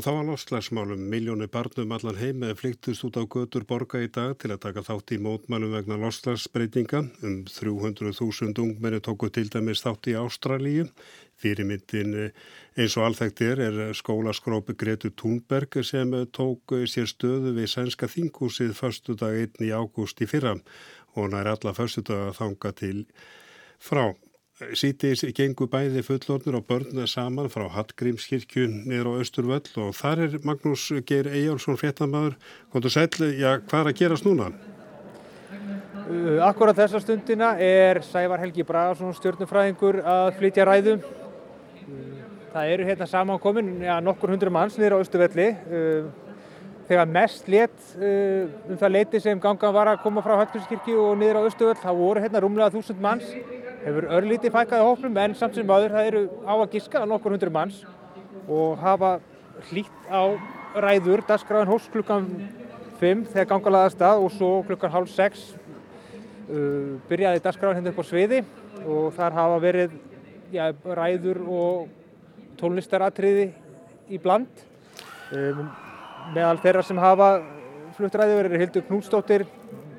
Og þá var lofslagsmálum. Miljónu barnum allan heim eða flyktust út á götur borga í dag til að taka þátt í mótmælum vegna lofslagsbreytinga. Um 300.000 ungmenni tóku til dæmis þátt í Ástralíu. Fyrirmyndin eins og alþægt er er skólaskrópi Gretu Thunberg sem tók sér stöðu við sænska þingúsið förstu dag 1. í ágúst í fyrra og nær alla förstu dag að þanga til frá. Sýtis gengur bæði fullornur og börna saman frá Hallgrímskirkju niður á Östurvöll og þar er Magnús Geir Eyjálsson fréttamaður. Kontur sæl, já, hvað er að gerast núna? Uh, akkurat þessa stundina er Sævar Helgi Bragarsson stjórnufræðingur að flytja ræðum. Uh, það eru hérna samankomin ja, nokkur hundru manns niður á Östurvelli. Uh, þegar mest létt um það leiti sem gangan var að koma frá Hallgrímskirkju og niður á Östurvöll, þá voru hérna rúmlega þúsund manns hefur örlítið fækkaði hóflum en samt sem maður það eru á að giska nokkur hundru manns og hafa hlýtt á ræður dagskráðan hós klukkan 5 þegar gangalaða stað og svo klukkan halv 6 uh, byrjaði dagskráðan hérna upp á sviði og þar hafa verið já, ræður og tónlistaratriði í bland. Um, meðal þeirra sem hafa fluttræður er Hildur Knúsdóttir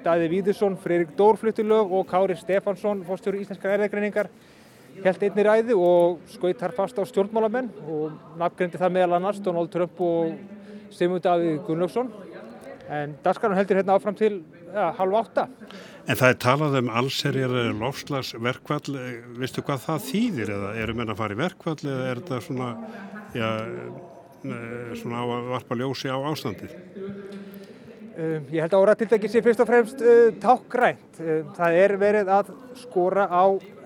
Daði Víðursson, Freirik Dór fluttilög og Kári Stefansson, fórstjóri Íslenskar erðegreiningar, held einni ræði og skoitt þar fast á stjórnmálamenn og nafngrendi það meðal annars Donald Trump og Sigmund Davíð Gunnlaugsson. En dagskarun heldur hérna áfram til ja, halv átta. En það er talað um allserjar lofslagsverkvall, vistu hvað það þýðir eða eru menn að fara í verkvall eða er þetta svona, ja, svona á að varpa ljósi á ástandið? Um, ég held að óratiltæki sé fyrst og fremst uh, tákgrænt. Um, það er verið að skora á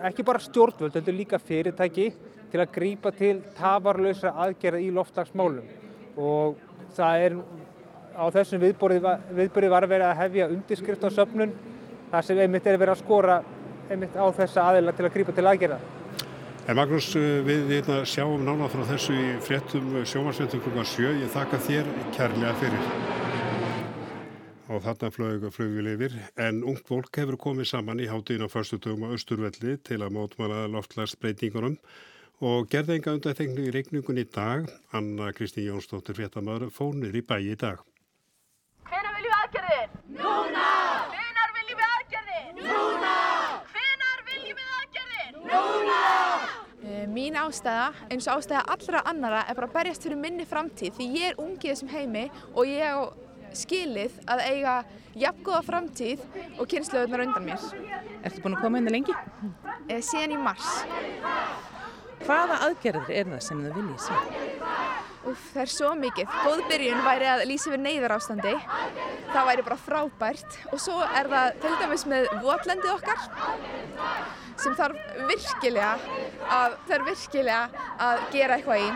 ekki bara stjórnvöld, heldur líka fyrirtæki til að grýpa til tafarlösa aðgerða í loftdagsmálum. Og það er á þessum viðbörði var verið að hefja undirskrift á söfnun þar sem einmitt er verið að skora einmitt á þessa aðeila til að grýpa til aðgerða. En Magnús, við hérna, sjáum nána frá þessu í fréttum sjómarsveitum klukkan 7. Ég þakka þér kærlega fyrir og þarna flög flugvil yfir en ungt fólk hefur komið saman í hátíðin á förstutugum á Östurvelli til að mótmála loftlagsbreytingunum og gerði enga undaþengnu í reikningun í dag Anna Kristi Jónsdóttir Fjettamöður fónir í bæi í dag Hvenar viljum við aðgerðir? Núna! Hvenar viljum við aðgerðir? Núna! Hvenar viljum við aðgerðir? Núna! Eh, mín ástæða, eins og ástæða allra annara, er bara að berjast fyrir minni framtíð því ég er ungið þessum heimi og ég á skilið að eiga jafngóða framtíð og kynsluðunar undan mér. Ertu búin að koma hérna lengi? Eh, síðan í mars. Hvaða aðgerðir er það sem þið viljið sjá? Úf, það er svo mikið. Góð byrjun væri að lýsa við neyðar ástandi. Það væri bara frábært. Og svo er það til dæmis með votlendið okkar sem þarf virkilega að, þarf virkilega að gera eitthvað í.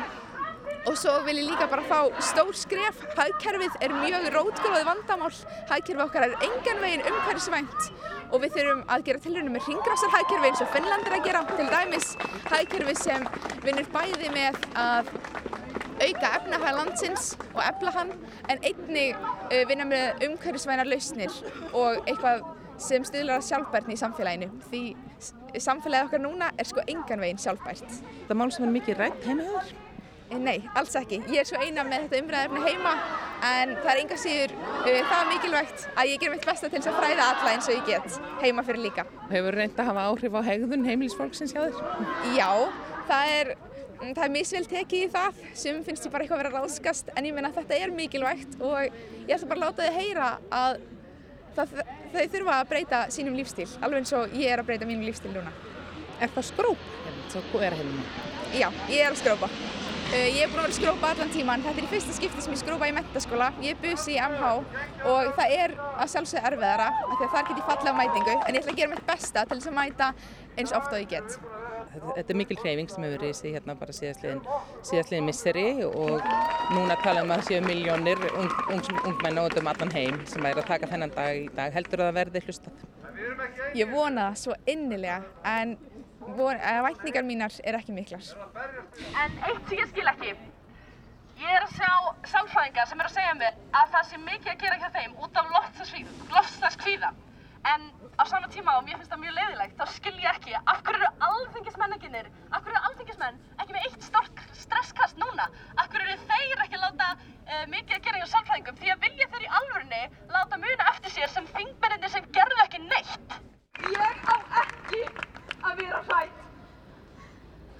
Og svo vil ég líka bara fá stór skref. Hagkerfið er mjög rótgróði vandamál. Hagkerfið okkar er engan veginn umhverfisvænt og við þurfum að gera tilhörnum með ringrásarhagkerfi eins og Finnland er að gera. Til dæmis hagkerfi sem vinnur bæði með að auka efnahæg landsins og efla hann en einnig uh, vinna með umhverfisvænar lausnir og eitthvað sem stiðlar að sjálfbærni í samfélaginu því samfélagið okkar núna er sko engan veginn sjálfbært. Það mál sem er mikið rætt heimiður? Nei, alls ekki. Ég er svo eina með þetta umræðefni heima en það er enga síður uh, það mikilvægt að ég ger mitt besta til þess að fræða alla eins og ég get heima fyrir líka. Hefur reynd að hafa áhrif á hegðun heimilisfólksins hjá þér? Já, það er, mm, það er misvel tekið í það sem finnst ég bara eitthvað að vera ráðskast en ég menna að þetta er mikilvægt og ég ætla bara að láta þið heyra að það, þau þurfa að breyta sínum lífstíl alveg eins og ég er að breyta mínum lífstíl núna. Er það skróp? Já, ég er að skrópa. Uh, ég er búin að vera skrópa allan tíman, þetta er í fyrsta skipti sem ég skrópa í mentaskóla, ég er busi í MH og það er að sjálfsögða erfiðara af því að þar get ég falla á mætingu en ég ætla að gera mitt besta til þess að mæta eins ofta og ég get. Þetta, þetta er mikil hreyfing sem hefur sig hérna bara síðastliðin, síðastliðin misseri og núna tala um að séu miljónir ung, ung, ungmenn út um allan heim sem er að taka þennan dag í dag. Heldur það að verði hlustað? Ég vona það svo innilega en Eh, væntingar mínar er ekki miklar. En eitt sem ég skil ekki, ég er að sjá samfræðingar sem er að segja mér að það sé mikið að gera hjá þeim út af loftslæskvíða. En á sama tíma og mér finnst það mjög leiðilegt, þá skil ég ekki af hverju eru alþengismenn ekki nýr, af hverju eru alþengismenn ekki með eitt stort stresskast núna, af hverju eru þeir ekki að láta uh, mikið að gera hjá samfræðingum því að vilja þeir í alvörunni láta muna eftir sér sem þingmenninni sem gerðu ekki neitt. Ég á ekki að vera hrætt.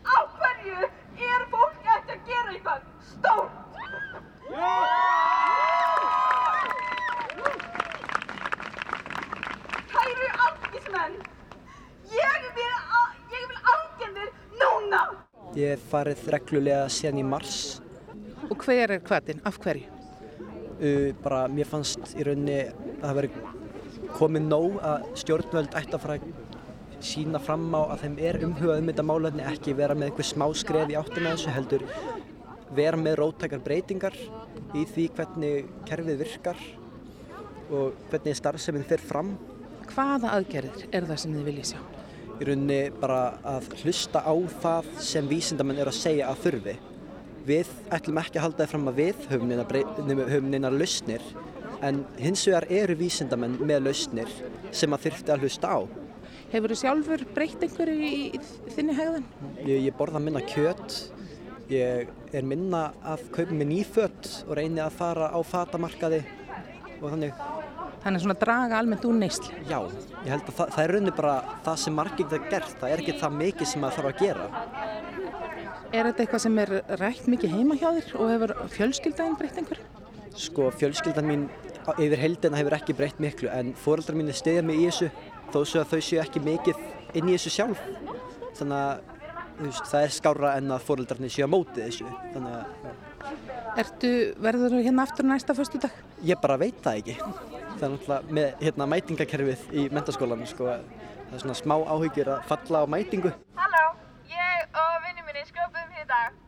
Á hverju er fólk eftir að gera eitthvað stórt? Hæru algismenn, ég vil, vil algjörðir núna! Ég er farið reglulega sen í mars. Og hver er hvaðinn? Af hverju? Uh, bara mér fannst í rauninni að það veri komið nóg að stjórnvöld ætti að fara að sína fram á að þeim er umhugað um þetta málefni ekki vera með eitthvað smá skref í áttina þessu heldur vera með rótækar breytingar í því hvernig kerfið virkar og hvernig starfseminn fer fram. Hvaða aðgerðir er það sem þið viljið sjá? Í rauninni bara að hlusta á það sem vísindamenn eru að segja að þurfi. Við ætlum ekki að halda það fram að við höfum neina lausnir en hins vegar eru vísindamenn með lausnir sem að þurfti að hlusta á. Hefur þú sjálfur breytt einhverju í, í þinni hegðan? Ég, ég borða minna kjöt, ég er minna að kaupa mig nýfött og reyni að fara á fatamarkaði og þannig. Þannig svona draga almennt úr neysli? Já, ég held að það, það er rauninni bara það sem margir geta gert, það er ekki það mikið sem það þarf að gera. Er þetta eitthvað sem er rætt mikið heima hjá þér og hefur fjölskyldaðin breytt einhverju? Sko fjölskyldan mín yfir heldina hefur ekki breytt miklu en fóreldrar mín stiðja mig í þessu þó svo að þau séu ekki mikið inn í þessu sjálf. Þannig að veist, það er skára en að fóreldrarnir séu að móti þessu. Þannig að... Ertu, verður þú hérna aftur næsta fyrstu dag? Ég bara veit það ekki. Það er náttúrulega með hérna, mætingakerfið í mentaskólan, sko, það er svona smá áhyggjur að falla á mætingu. Halló, ég og vinni minni sköpum hér í dag,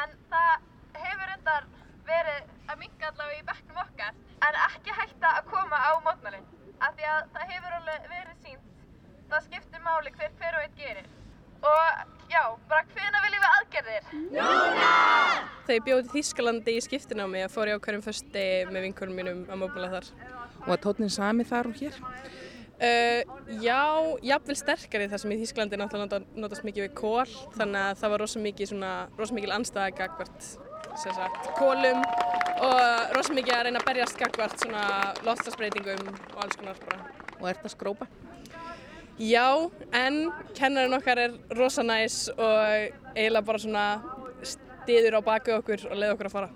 en það hefur undar verið að minga allavega í bekknum okkar, en ekki hægt að koma á mótmælinn, af því að það hefur alveg verið sínt, það skiptir máli hver hver og einn gerir. Og já, bara hvena viljum við aðgerðir? Núna! Þegar ég bjóði Þískalandi í skiptinámi að fór ég á hverjum fyrsti með vinkunum mínum að móbila þar. Og að tótnin sami þar og hér? Uh, já, jafnvel sterkari þar sem í Þísklandi náttúrulega notast mikið við kól þannig að það var rosa mikið kólum og rosa mikið að reyna að berjast gagvart svona loftslagsbreytingum og alls konar bara. Og ert að skrópa? Já, en kennarinn okkar er rosa næs og eiginlega bara svona stiður á baku okkur og leiði okkur að fara.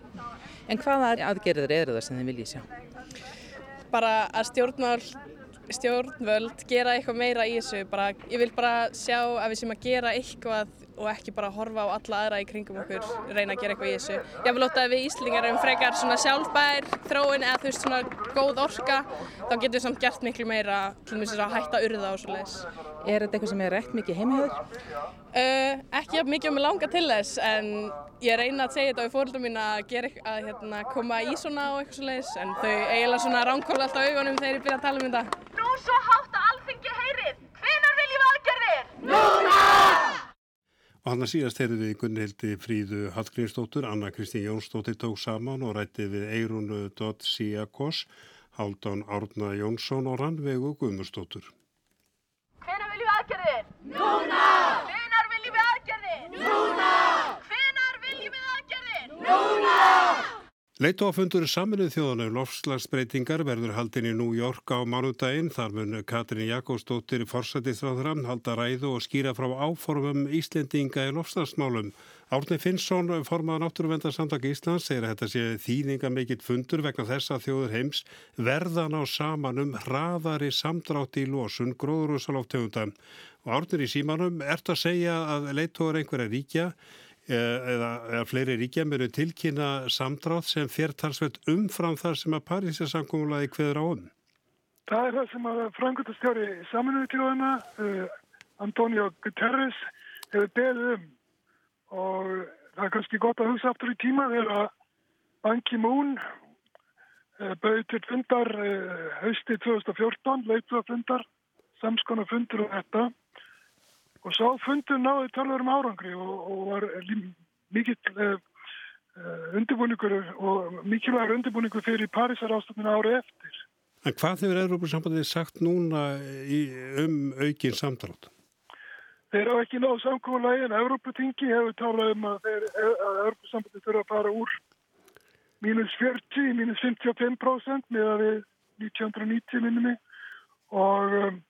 En hvaða aðgerðir eru það sem þið viljið sjá? Bara að stjórnmál, stjórnvöld gera eitthvað meira í þessu. Bara, ég vil bara sjá að við sem að gera eitthvað og ekki bara horfa á alla aðra í kringum okkur, reyna að gera eitthvað í þessu. Ég vil láta að við Íslingar erum frekar svona sjálfbær þróin eða þú veist svona góð orka, þá getum við samt gert miklu meira til og með þess að hætta urða og svo leiðis. Er þetta eitthvað sem er rætt mikið heimihöður? Uh, ekki mikið um að langa til þess en ég reyna að segja þetta á fóröldum mín að, gera, að hérna, koma í svona og eitthvað svo leiðis en þau eiginlega svona ránkóla alltaf augunum þegar ég byrja að tala um þetta. Nú svo hátt að alþingi heyrið, hvenar viljum við aðgerðir? Núna! Og hann að síðast heyrðu við Gunnhildi Fríðu Hallgrímsdóttur, Anna Kristín Jónsdóttir tók saman og rætti við Eirunu Dott Síakos, Haldán Árna Jónsson og Rannvegu Guðmursdóttur. Hvenar viljum við aðgerðir? Núna! Hvenar viljum við aðgerðir? Núna! Hvenar viljum við aðgerðir? Núna! Leitoafundur saminuð þjóðanum lofslagsbreytingar verður haldin í New York á mánudaginn. Þar mun Katrin Jakobsdóttir forsættisráðra halda ræðu og skýra frá áformum Íslendinga í lofslagsmálum. Árni Finnsson, formað náttúruvendarsamtaka Íslands, segir að þetta sé þýðinga mikill fundur vegna þess að þjóður heims verðan á samanum hraðari samdrátt í losun gróðurúsaloftegunda. Og Árnir í símanum, ert að segja að leitoar einhverja ríkja eða, eða fleiri ríkja mjög tilkynna samdrátt sem fer talsveit umfram þar sem að Parísasamkómulaði hveður á um? Það er það sem að frangöldastjóri saminuði til hana, uh, Antonio Guterres, hefur beðið um og það er kannski gott að hugsa aftur í tíma þegar að Ban Ki-moon uh, bauð til fundar uh, hausti 2014, leituða fundar, samskona fundur og þetta og sá fundur náði talver um árangri og, og var mikill uh, undirbúningur og mikilvægur undirbúningur fyrir Parísar ástofninu árið eftir. En hvað hefur Európa-sambandið sagt núna í, um aukin samdrátt? Þeir hafa ekki náðu samkólaði en Európa-tingi hefur talað um að, þeir, að Európa-sambandið þurfa að fara úr mínus 40, mínus 55% með að við 1990 minnum og um,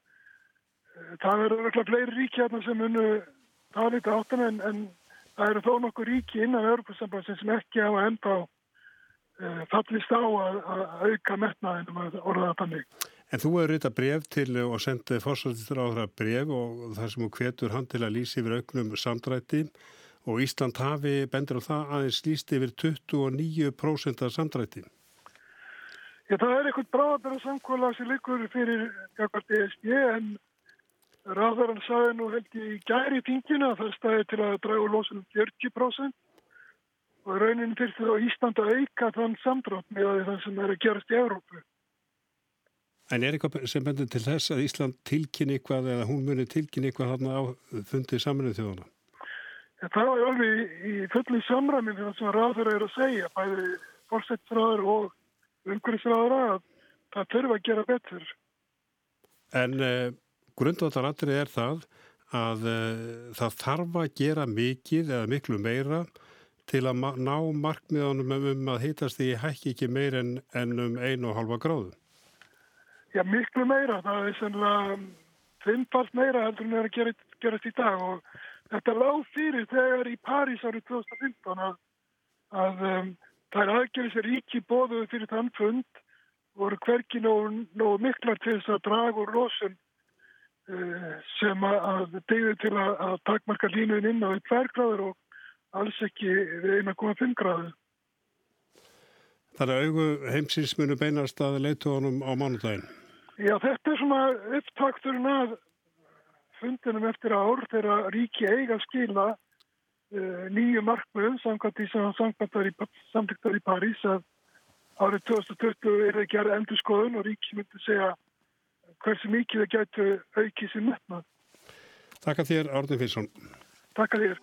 það verður verður fleiri ríki hérna sem munu tala í þetta en, en það eru þó nokkuð ríki innan Európa-sambandið sem ekki hafa enda á fallist á að, að auka metnaðin um að orða það þannig. En þú hefur reyta bref til og sendið fórsættistur á það bref og þar sem þú hvetur hann til að lýsi yfir auknum samdrætti og Ísland hafi bendur á það aðeins líst yfir 29% af samdrætti. Já, það er eitthvað bráðabæra samkóla sem likur fyrir ESB en ráðarann sagði nú held ég í gæri tíngina að það stæði til að draga losunum 40% og raunin því að Ísland að auka þann samdrátt með það sem er að gerast í Európu. En er eitthvað sem bendur til þess að Ísland tilkynni eitthvað eða hún muni tilkynni eitthvað þarna á fundið saminuð þjóðana? Ja, það var alveg í fulli samræmi fyrir það sem ráður er að segja, bæði fórsættisráður og umhverfisráður að það þurfa að gera betur. En uh, grundvátaratrið er það að uh, það þarf að gera mikið eða miklu meira til að ná markmiðanum um að heitast því hækki ekki meir en, en um einu og halva gráðu. Já, miklu meira. Það er sannlega fimmfalt meira heldur en það er að gera, gerast í dag og þetta lág fyrir þegar í París árið 2015 að, að um, það er aðgjörði sér ríki bóðuð fyrir þann fund voru hverki nógu, nógu miklar til þess að draga úr losun sem að, degði til að, að takmarka línuðin inn á því tværgráður og alls ekki við 1,5 gráður. Það er augu heimsins munu beinast að leituðunum á mánudaginn. Já, þetta er svona upptakturinn að fundinum eftir ár þegar ríki eiga skila uh, nýju markmiðum samkvæmt í samtíktar í París að árið 2020 er það gerð endur skoðun og ríki myndi segja hversu mikið það gætu aukið sér metnað. Takk að þér, Árnum Finnsson. Takk að þér.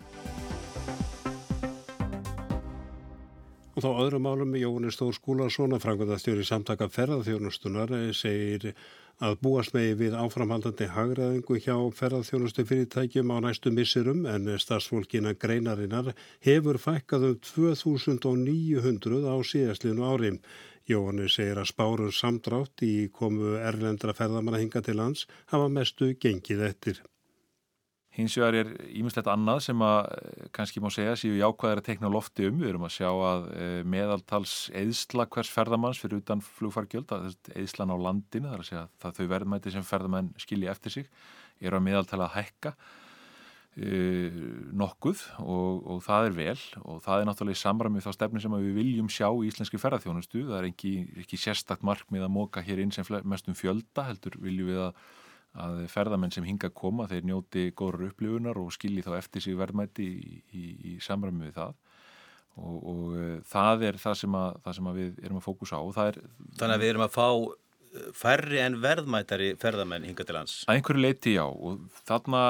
Og þá öðrum álum Jónis Þór Skúlarsson að frangvöndastjóri samtaka ferðarþjónustunar segir að búast megi við áframhaldandi hagraðingu hjá ferðarþjónustu fyrirtækjum á næstu missirum en starfsfólkina greinarinnar hefur fækkað um 2900 á síðastlinu ári. Jóhanni segir að spárun samdrátt í komu erlendra ferðamanna hinga til lands hafa mestu gengið eftir. Hins vegar er ímislegt annað sem að kannski má segja séu jákvæðar að tekna lofti um. Við erum að sjá að meðaltals eðsla hvers ferðamanns fyrir utan flugfargjöld, eðslan á landinu, þar að segja að þau verðmæti sem ferðamenn skilji eftir sig, eru að meðaltala að hækka nokkuð og, og það er vel og það er náttúrulega í samræmi þá stefni sem við viljum sjá í íslenski ferðarþjónustu. Það er ekki, ekki sérstakt markmið að móka hér inn sem mestum fjölda, heldur viljum við að að ferðamenn sem hinga að koma þeir njóti góður upplifunar og skilji þá eftir sig verðmætti í, í, í samræmi við það og, og uh, það er það sem, að, það sem við erum að fókusa á er, Þannig að við erum að fá færri en verðmættari ferðamenn hinga til lands? Að einhverju leiti já. Og þarna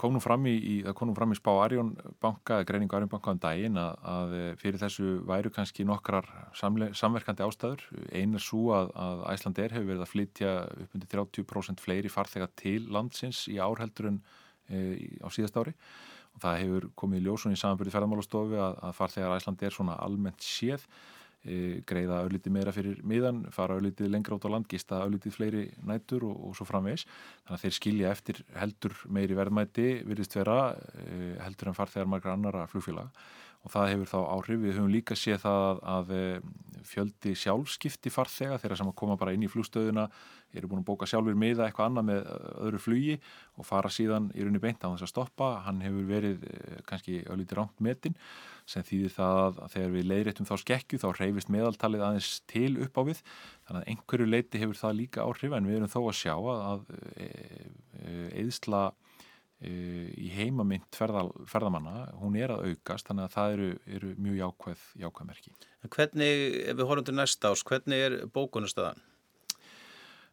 kom nú fram í, í það kom nú fram í spá Arjón banka, greiningu Arjón banka um daginn að, að fyrir þessu væru kannski nokkrar samle, samverkandi ástæður. Einn er svo að, að Æslandeir hefur verið að flytja upp undir 30% fleiri farþega til landsins í árheldur en e, á síðast ári. Og það hefur komið í ljósun í samanbyrði ferðamálastofi að, að farþegar Æslandeir svona almennt séð greiða auðlítið meira fyrir miðan, fara auðlítið lengra át á land, gista auðlítið fleiri nætur og, og svo framvegs. Þannig að þeir skilja eftir heldur meiri verðmæti virðist vera heldur en farþegar margra annara flugfélaga og það hefur þá áhrif. Við höfum líka séð það að fjöldi sjálfskipti farþega, þeirra sem að koma bara inn í flugstöðuna, eru búin að bóka sjálfur miða eitthvað annað með öðru flugi og fara síðan í rauninni beint á þess að stoppa. Hann hefur verið kannski auðlítið rámt metin sem þýðir það að þegar við leiðréttum þá skekju þá reyfist meðaltalið aðeins til upp á við þannig að einhverju leiti hefur það líka áhrif en við erum þó að sjá að eðsla í heimamynd ferða, ferðamanna hún er að aukast þannig að það eru, eru mjög jákvæð jákvæðmerki. Hvernig, ef við horfum til næsta ás, hvernig er bókunastöðan?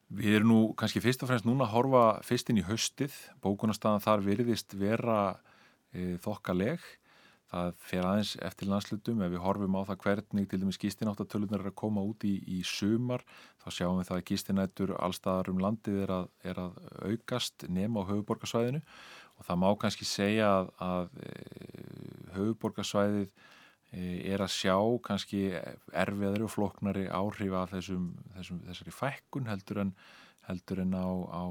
Við erum nú kannski fyrst og fremst núna að horfa fyrst inn í haustið, bókunastöðan þar virðist vera e, þokkaleg það fer aðeins eftir landslutum ef við horfum á það hvernig til dæmis gístináttartölunar er að koma út í, í sumar þá sjáum við það að gístinættur allstaðar um landið er að, er að aukast nema á höfuborgarsvæðinu og það má kannski segja að, að höfuborgarsvæðið er að sjá kannski erfiðari og floknari áhrif af þessum, þessum, þessari fækkun heldur en heldur en á, á,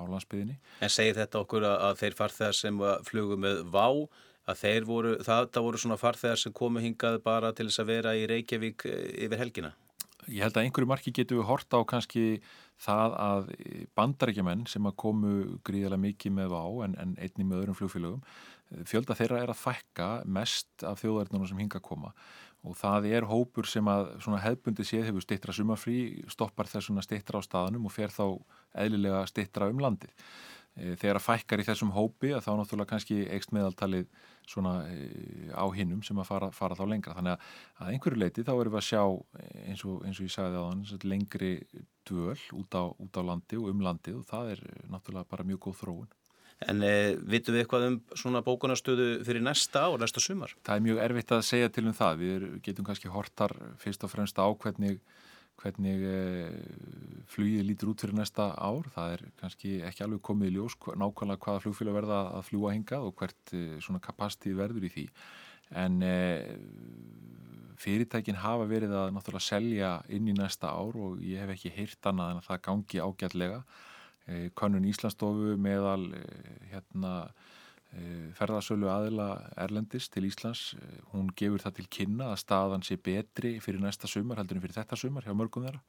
á landsbyðinni. En segir þetta okkur að, að þeir farþegar sem flugum með VÁ að þeir voru, það, voru svona farþegar sem komu hingað bara til þess að vera í Reykjavík yfir helgina? Ég held að einhverju marki getur við horta á kannski það að bandarækjumenn sem að komu gríðilega mikið með á en, en einni með öðrum flugfélögum fjölda þeirra er að fækka mest af þjóðverðnunum sem hinga að koma. Og það er hópur sem að hefbundi séð hefur stittra sumafrí stoppar þessuna stittra á staðanum og fer þá eðlilega stittra um landið. E, þegar að fækkar í þessum hópi að þá náttúrulega kannski eikst meðaltalið svona e, á hinnum sem að fara, fara þá lengra. Þannig að einhverju leiti þá erum við að sjá eins og, eins og ég sagði á þann lengri dvöl út á, út á landi og um landið og það er náttúrulega bara mjög góð þróun En eh, vitum við eitthvað um svona bókunastöðu fyrir næsta ár, næsta sumar? Það er mjög erfitt að segja til um það. Við getum kannski hortar fyrst og fremst á hvernig, hvernig eh, flugið lítur út fyrir næsta ár. Það er kannski ekki alveg komið í ljós nákvæmlega hvaða flugfélag verða að fljúa hingað og hvert eh, svona kapastíð verður í því. En fyrirtækin hafa verið að náttúrulega selja inn í næsta ár og ég hef ekki heyrt annað en að það gangi ágætlega. Eh, Kannun Íslandsstofu meðal eh, hérna, eh, ferðarsölu aðila Erlendis til Íslands. Hún gefur það til kynna að staðan sé betri fyrir næsta sumar heldur en fyrir þetta sumar hjá mörgum þeirra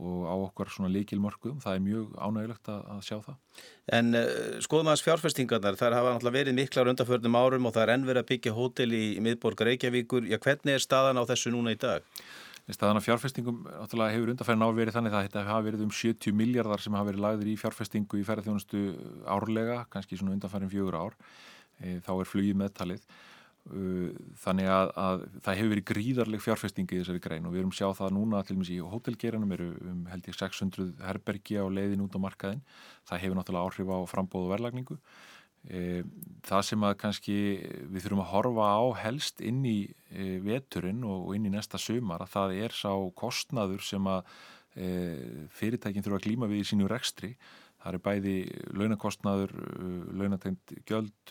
og á okkar svona líkilmörgum. Það er mjög ánægilegt að, að sjá það. En skoðum aðeins fjárfestingarnar. Það hafa náttúrulega verið miklar undarförnum árum og það er ennverið að byggja hótel í miðborg Reykjavíkur. Já, hvernig er staðan á þessu núna í dag? Staðan af fjárfestingum hefur undarfærin áverið þannig að þetta hafa verið um 70 miljardar sem hafa verið lagður í fjárfestingu í ferðarþjónustu árlega, kannski svona undarfærin fjögur ár, e, þá er flugið meðtalið. Þannig að, að það hefur verið gríðarleg fjárfestingi í þessari grein og við erum sjá það núna til og meins í hótelgeranum eru um held ég 600 herbergi á leiðin út á markaðin. Það hefur náttúrulega áhrif á frambóð og verlagningu. E, það sem að kannski við þurfum að horfa á helst inn í e, veturinn og inn í næsta sumar að það er sá kostnaður sem að e, fyrirtækinn þurfa að glíma við í sínu rekstri. Það er bæði launakostnaður, launategnd gjöld,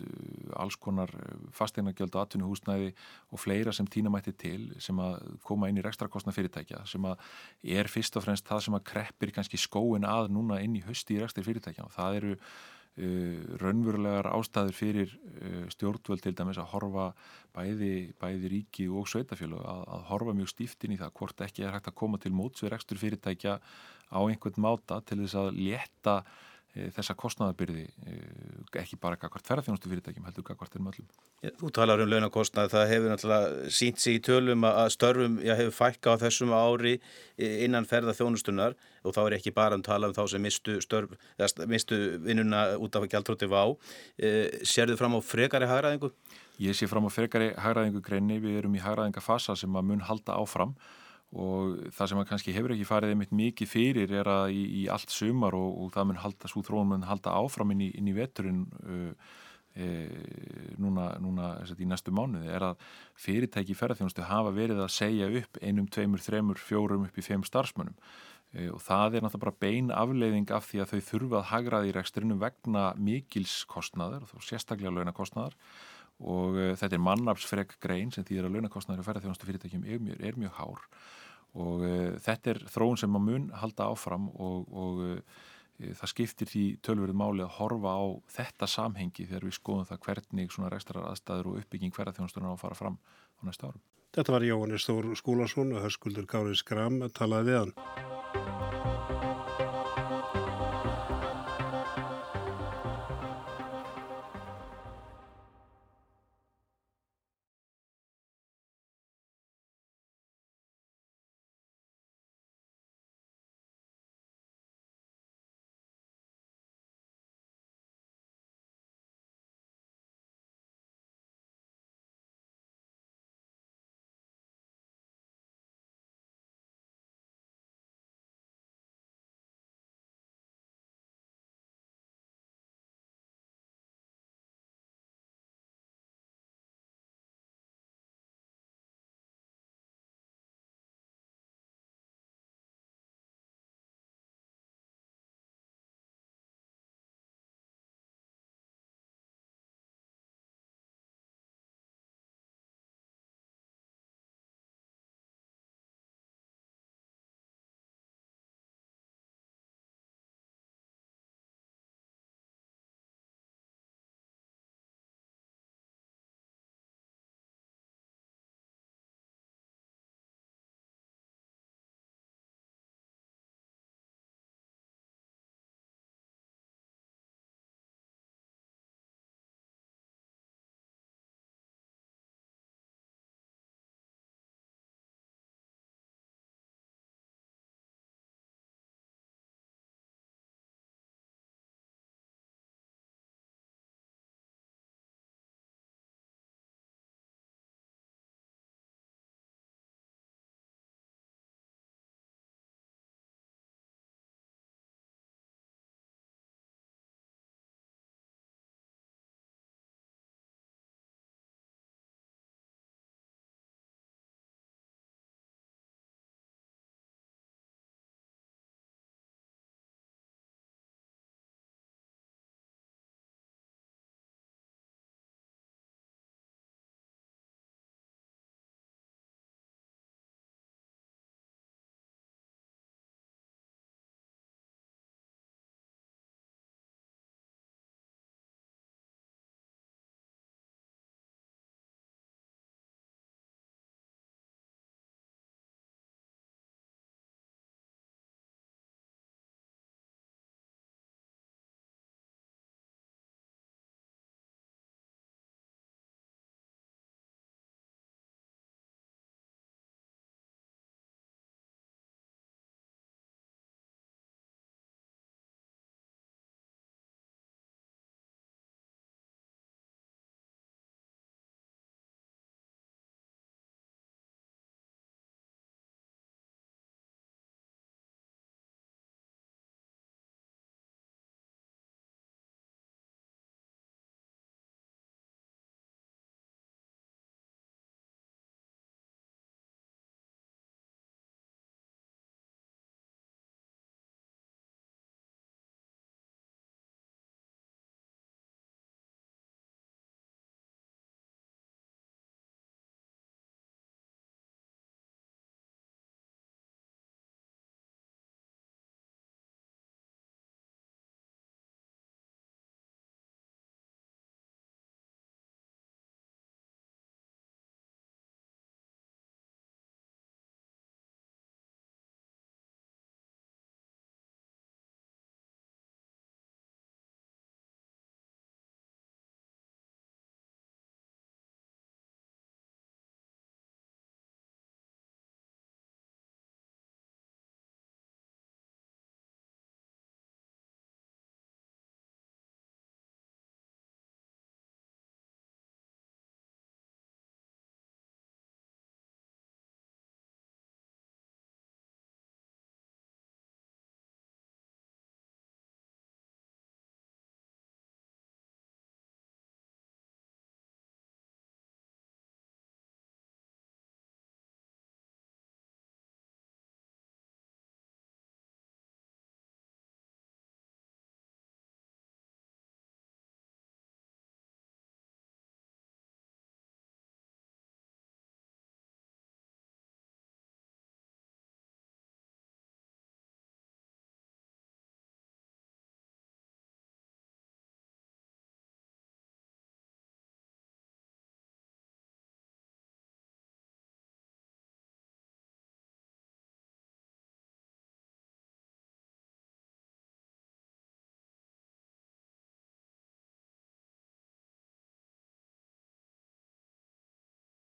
alls konar fastegnagjöld og atvinnuhúsnæði og fleira sem tínamætti til sem að koma inn í rekstrakostnað fyrirtækja sem að er fyrst og fremst það sem að kreppir kannski skóin að núna inn í hösti í rekstri fyrirtækja og það eru raunverulegar ástæður fyrir uh, stjórnvöld til dæmis að horfa bæði, bæði ríki og sveitafjölu að, að horfa mjög stíftin í það hvort ekki er hægt að koma til mótsverð ekstur fyrirtækja á einhvern máta til þess að e, þessa kostnæðabyrði e, ekki bara kakvart ferðarþjónustu fyrirtækjum heldur kakvart er möllum. Þú talar um launakostnæð, það hefur náttúrulega sínt sig í tölum að störfum já, hefur fækka á þessum ári innan ferðarþjónustunar og þá er ekki bara að tala um þá sem mistu, störf, mistu vinnuna út af gjaldróti vá. E, Serðu fram á frekari hagraðingu? Ég sé fram á frekari hagraðingu greinni, við erum í hagraðingafasa sem að mun halda áfram og það sem að kannski hefur ekki farið einmitt mikið fyrir er að í, í allt sumar og, og það mun halda, svo þróun mun halda áfram inn í, inn í veturinn uh, e, núna, núna í næstu mánuði er að fyrirtæki ferðarþjónustu hafa verið að segja upp einum, tveimur, þremur, fjórum upp í feim starfsmönnum. E, og það er náttúrulega bara bein afleiðing af því að þau þurfa að hagraði í rekstrinu vegna mikilskostnaður og sérstaklega launakostnaðar. Og uh, þetta er mannafsfreg grein sem því að launakostnaður og ferðarþjónustu fyrirtækjum er mjög, er mjög hár og uh, þetta er þróun sem maður mun halda áfram og, og uh, það skiptir því tölverið máli að horfa á þetta samhengi þegar við skoðum það hvernig svona rekstrar aðstæður og uppbygging hverjarþjónusturinn á að fara fram á næsta árum. Þetta var Jóhannes Þór Skúlason og hörskuldur Gári Skram talaði við hann.